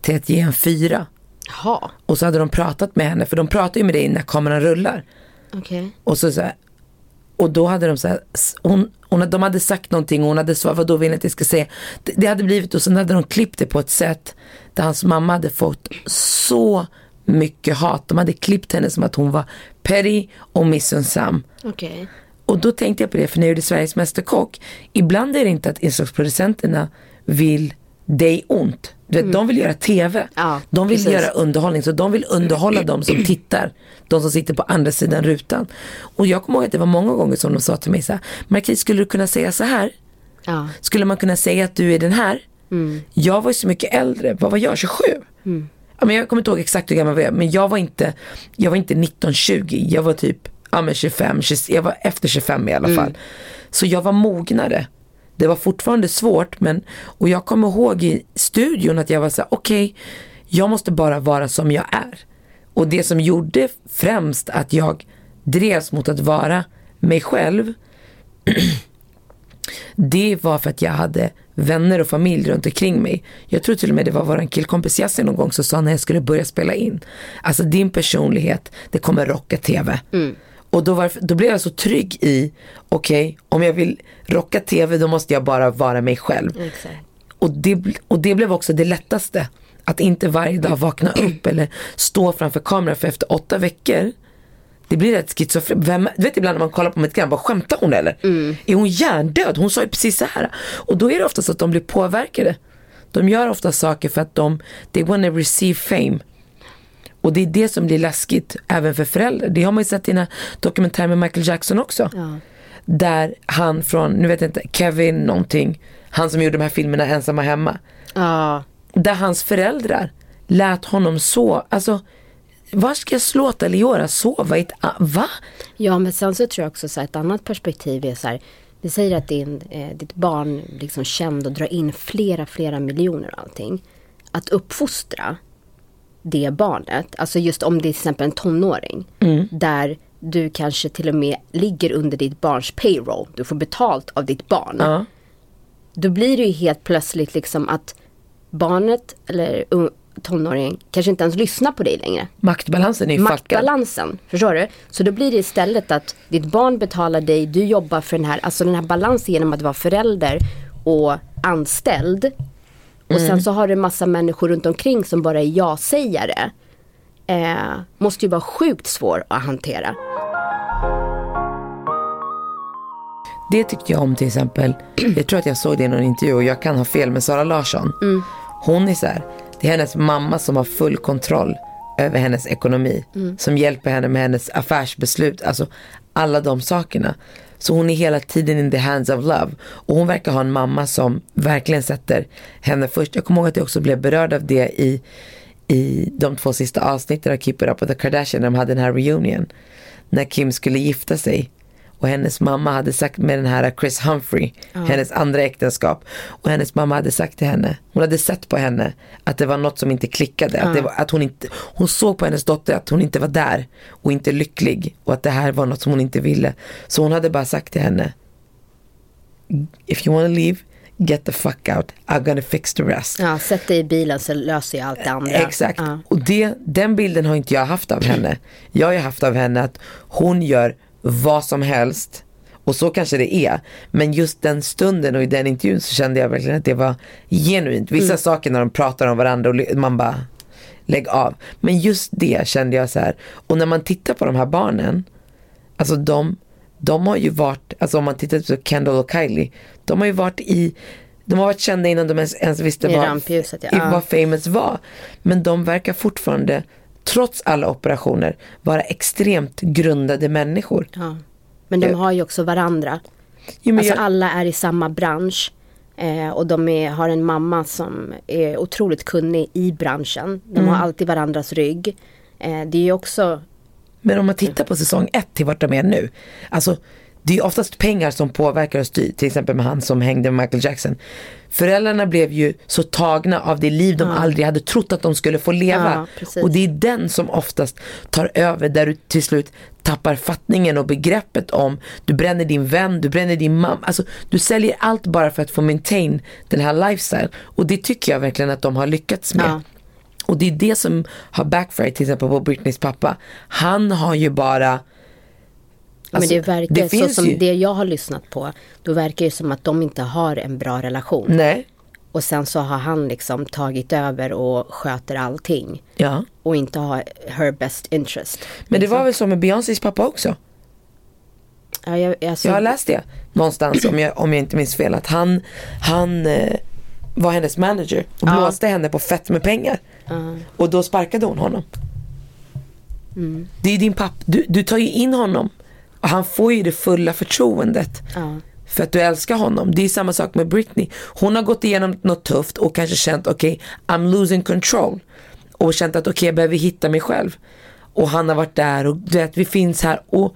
till att ge en fyra. Jaha, Och så hade de pratat med henne, för de pratar ju med dig när kameran rullar. okej. Och, så, så här, och då hade de så här, hon, hon, de hade sagt någonting och hon hade svarat, vad då vill ni att jag ska säga? Det, det hade blivit, och sen hade de klippt det på ett sätt där hans mamma hade fått så mycket hat. De hade klippt henne som att hon var petty och missunnsam. Okej. Och då tänkte jag på det, för när jag gjorde Sveriges Mästerkock, ibland är det inte att inslagsproducenterna vill dig ont. Du vet, De vill göra TV. Mm. Ja, de vill precis. göra underhållning. Så de vill underhålla de som tittar. De som sitter på andra sidan rutan. Och jag kommer ihåg att det var många gånger som de sa till mig så här, Marquis skulle du kunna säga så här? Ja. Skulle man kunna säga att du är den här? Jag var ju så mycket äldre, vad var jag, 27? Ja, men jag kommer inte ihåg exakt hur gammal jag var, men jag var inte, jag var inte 19-20, jag var typ ja, men 25, 20, jag var efter 25 i alla fall. Så jag var mognare. Det var fortfarande svårt, men, och jag kommer ihåg i studion att jag var så här, okej, jag måste bara vara som jag är. Och det som gjorde främst att jag drevs mot att vara mig själv, det var för att jag hade vänner och familj runt omkring mig. Jag tror till och med det var vår killkompis Yasin någon gång som sa när jag skulle börja spela in. Alltså din personlighet, det kommer rocka tv. Mm. Och då, var, då blev jag så trygg i, okej, om jag vill rocka tv då måste jag bara vara mig själv. Exakt. Och det, och det blev också det lättaste. Att inte varje dag vakna upp eller stå framför kameran för efter åtta veckor det blir rätt schizofren. Vem, du vet ibland när man kollar på mitt program, bara skämtar hon eller? Är hon hjärndöd? Hon sa ju precis så här. Och då är det ofta så att de blir påverkade. De gör ofta saker för att de, they wanna receive fame. Och det är det som blir läskigt även för föräldrar. Det har man ju sett i den här dokumentären med Michael Jackson också. Där han från, nu vet jag inte, Kevin någonting, han som gjorde de här filmerna Ensamma hemma. Ja. Där hans föräldrar lät honom så, alltså var ska jag slå Leora sova i ett, va? Ja, men sen så tror jag också så här, ett annat perspektiv är så här. Vi säger att din, eh, ditt barn liksom känd och drar in flera, flera miljoner och allting. Att uppfostra det barnet, alltså just om det är till exempel en tonåring. Där du kanske till och med ligger under ditt barns payroll. Du får betalt av ditt barn. Ja. Då blir det ju helt plötsligt liksom att barnet eller un- tonåring kanske inte ens lyssnar på dig längre. Maktbalansen är ju fuckad. Maktbalansen, förstår du? Så då blir det istället att ditt barn betalar dig, du jobbar för den här, alltså den här balansen genom att vara förälder och anställd. Och sen så har du en massa människor runt omkring som bara är ja-sägare. Eh, måste ju vara sjukt svår att hantera. Det tyckte jag om till exempel, jag tror att jag såg det i någon intervju och jag kan ha fel med Sara Larsson. Hon är så här, det är hennes mamma som har full kontroll över hennes ekonomi. Som hjälper henne med hennes affärsbeslut, alltså alla de sakerna. Så hon är hela tiden in the hands of love. Och hon verkar ha en mamma som verkligen sätter henne först. Jag kommer ihåg att jag också blev berörd av det i, i de två sista avsnitten av Keep It Up with the Kardashian när de hade den här reunion. När Kim skulle gifta sig. Och hennes mamma hade sagt med den här Chris Humphrey, hennes andra äktenskap. Och hennes mamma hade sagt till henne, hon hade sett på henne att det var något som inte klickade. Att, det var, att hon, inte, hon såg på hennes dotter att hon inte var där och inte lycklig. Och att det här var något som hon inte ville. Så hon hade bara sagt till henne, if you wanna leave, get the fuck out. I'm gonna fix the rest. Ja, sätt dig i bilen så löser jag allt det andra. Exakt. Ja. Och det, den bilden har inte jag haft av henne. Jag har haft av henne att hon gör vad som helst. Och så kanske det är. Men just den stunden och i den intervjun så kände jag verkligen att det var genuint. Vissa saker när de pratar om varandra och man bara lägg av. Men just det kände jag så här. Och när man tittar på de här barnen. Alltså de, de har ju varit, alltså om man tittar på Kendall och Kylie. De har ju varit i, de har varit kända innan de ens, ens visste vad, Ja. vad famous var. Men de verkar fortfarande trots alla operationer, vara extremt grundade människor. Ja. Men de har ju också varandra. Jo, alltså jag- alla är i samma bransch. Eh, och de är, har en mamma som är otroligt kunnig i branschen. De Mm. har alltid varandras rygg. Eh, det är ju också, Men om man tittar på säsong ett till vart de är nu. Alltså det är oftast pengar som påverkar och styr. Till exempel med han som hängde med Michael Jackson. Föräldrarna blev ju så tagna av det liv de aldrig hade trott att de skulle få leva. Ja, och det är den som oftast tar över där du till slut tappar fattningen och begreppet om du bränner din vän, du bränner din mamma. Alltså du säljer allt bara för att få maintain den här lifestyle. Och det tycker jag verkligen att de har lyckats med. Ja. Och det är det som har backfired till exempel på Britneys pappa. Han har ju bara Alltså, men det verkar det så som ju- det jag har lyssnat på. Då verkar det som att de inte har en bra relation. Nej. Och sen så har han liksom tagit över och sköter allting. Ja. Och inte har her best interest. Men det var väl så med Beyoncés pappa också? Ja, jag, alltså, Jag har läst det någonstans om jag, om jag inte minns fel. Att han, han eh, var hennes manager och Ja. blåste henne på fett med pengar. Ja. Och då sparkade hon honom. Mm. Det är din pappa, du, du tar ju in honom. Och han får ju det fulla förtroendet. Ja. För att du älskar honom. Det är samma sak med Britney. Hon har gått igenom något tufft och kanske känt okej, I'm losing control. Och känt att okej, jag behöver hitta mig själv. Och han har varit där och du vet, vi finns här. Och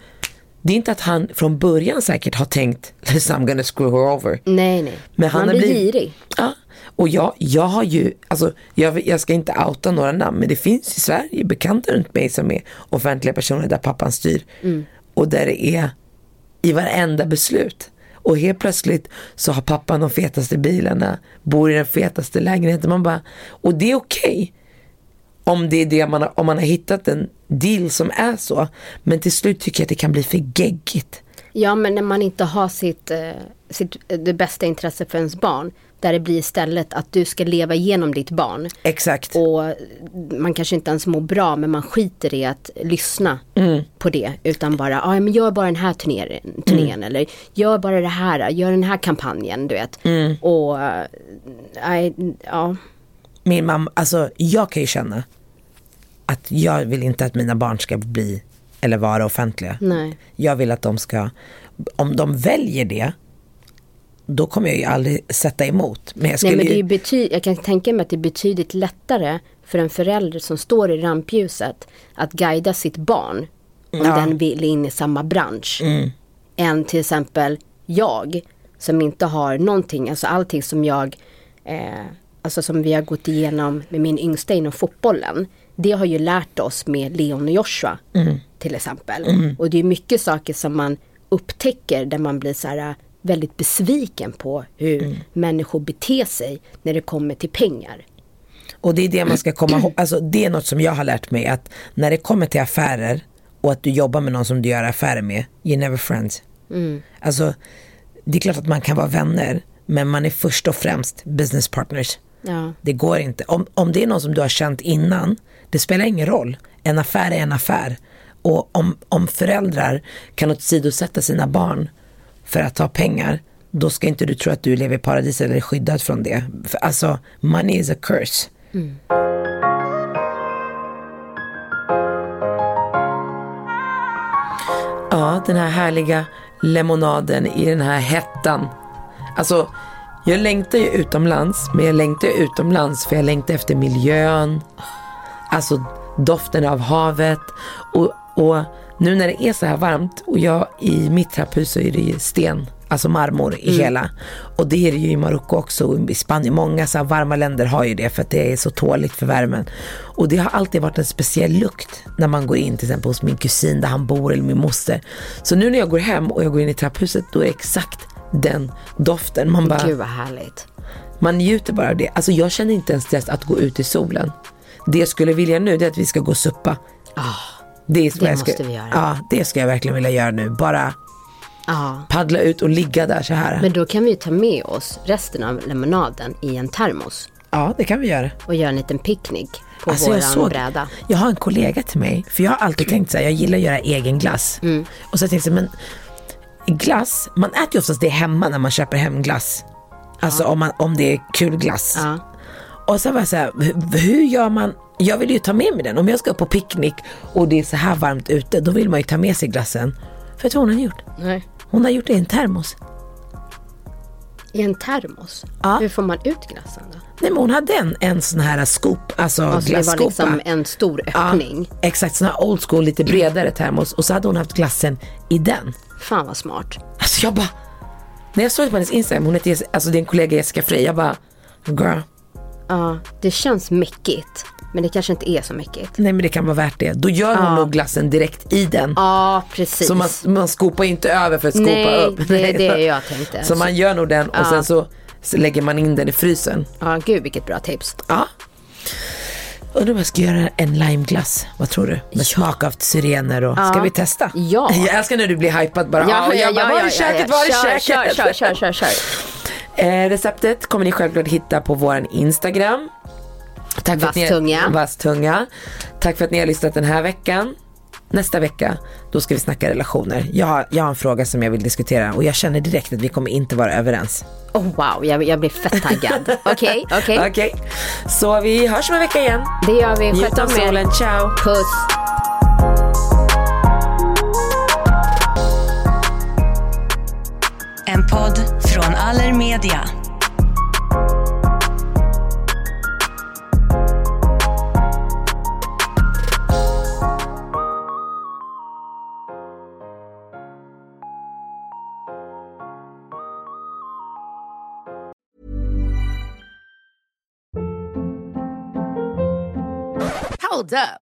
det är inte att han från början säkert har tänkt I'm gonna screw her over. Nej, nej. Men han Man har blir blivit- girig. Ja, och jag, jag har ju, alltså jag, jag ska inte outa några namn, men det finns i Sverige bekanta runt mig som är offentliga personer där pappan styr. Mm. Och där det är i varenda beslut. Och helt plötsligt så har pappan de fetaste bilarna, bor i den fetaste lägenheten. Man bara, och det är okej. om det är det man har, om man har hittat en deal som är så. Men till slut tycker jag att det kan bli för geggigt. Ja, men när man inte har sitt, eh, sitt, eh, det bästa intresse för ens barn. Där det blir istället att du ska leva igenom ditt barn. Exakt. Och man kanske inte ens mår bra men man skiter i att lyssna Mm. på det. Utan bara, ja men gör bara den här turneringen, turnén eller gör bara det här, gör den här kampanjen du vet. Mm. Och, eh, nej, ja. Min mamma, alltså jag kan ju känna att jag vill inte att mina barn ska bli eller vara offentliga. Nej. Jag vill att de ska, om de väljer det, då kommer jag ju aldrig sätta emot. Men jag skulle Nej men det är bety- jag kan tänka mig att det är betydligt lättare för en förälder som står i rampljuset att guida sitt barn om Ja. den vill in i samma bransch. Mm. Än till exempel jag som inte har någonting, alltså allting som jag, eh, alltså som vi har gått igenom med min yngsta inom fotbollen. Det har ju lärt oss med Leon och Joshua Mm. till exempel. Mm. Och det är mycket saker som man upptäcker där man blir så här väldigt besviken på hur Mm. människor beter sig när det kommer till pengar. och det är det man ska komma ihåg, alltså det är något som jag har lärt mig att när det kommer till affärer och att du jobbar med någon som du gör affärer med, you're never friends. Mm. Alltså det är klart att man kan vara vänner, men man är först och främst business partners. Ja. Det går inte. Om, om det är någon som du har känt innan, det spelar ingen roll. En affär är en affär. Och om, om föräldrar kan åsidosätta sina barn för att ta pengar, då ska inte du tro att du lever i paradis eller är skyddad från det. För alltså, money is a curse. Mm. Ja, den här härliga lemonaden i den här hettan. Alltså, jag längtar ju utomlands, men jag längtar ju utomlands för jag längtar efter miljön. Alltså doften av havet. Och, och nu när det är så här varmt och jag i mitt trapphus så är det ju sten, alltså marmor i Mm. hela. Och det är det ju i Marocko också och i Spanien. Många så varma länder har ju det för att det är så tåligt för värmen. Och det har alltid varit en speciell lukt när man går in till exempel hos min kusin där han bor eller min moster. Så nu när jag går hem och jag går in i trapphuset då är det exakt den doften. Man bara, Gud vad härligt. man njuter bara av det. Alltså jag känner inte ens stress att gå ut i solen. Det jag skulle vilja nu det är att vi ska gå och suppa. Det det jag ska, måste vi göra. Ja, det ska jag verkligen vilja göra nu. Bara Ja. paddla ut och ligga där så här. Men då kan vi ju ta med oss resten av lemonaden i en termos. Ja, det kan vi göra. Och göra en liten picknick på Alltså, jag våran såg- bräda. Jag har en kollega till mig, för jag har alltid tänkt så här, jag gillar att göra egen glass. Mm. Och så tänkte jag, men glass, man äter ju oftast det hemma när man köper hem glass. Alltså om, man, om det är kul glass. Och så var jag så här, hur, gör man? Jag vill ju ta med mig den. Om jag ska på picknick och det är så här varmt ute, då vill man ju ta med sig glassen. För du vad hon har gjort? Nej. Hon har gjort det i en termos. I en termos? Ja. Hur får man ut glassen då? Nej men hon hade en, en sån här scoop, alltså Alltså det var glasskopa. liksom en stor öppning. Ja, exakt, sån här old school, lite bredare termos. Och så hade hon haft glassen i den. Fan vad smart. Alltså jag bara, när jag såg det på hennes Instagram, hon heter, alltså det är en kollega Jessica Frey, jag bara, girl, Ja, det känns mäckigt. Men det kanske inte är så mäckigt. nej men det kan vara värt det. Då gör hon Ja. nog glassen direkt i den. Ja, precis. Så man, man skopar inte över för att skopa Nej, upp. det är det jag tänkte. Så man gör nog den och Ja. sen så, så lägger man in den i frysen. Ja, gud vilket bra tips. Ja. Undrar om jag ska göra en limeglass. Vad tror du? Med smak av syrener och... Ska Ja. vi testa? Ja. Jag älskar när du blir hypad bara. Ja, och jag bara, var är köket? Var är kör, köket? Kör, kör, kör, kör, kör. Eh, receptet kommer ni självklart hitta på vår Instagram. Tack för att ni- Vasstunga. Vasstunga. Tack för att ni har lyssnat den här veckan. Nästa vecka, då ska vi snacka relationer. Jag har, jag har en fråga som jag vill diskutera och jag känner direkt att vi kommer inte vara överens. Oh, wow, jag, jag blir fett taggad. Okej, okej. Okej, så vi hörs om en vecka igen. Det gör vi. Njut Sköt av om er. solen, ciao. Puss. En podd från Allermedia. Hold up.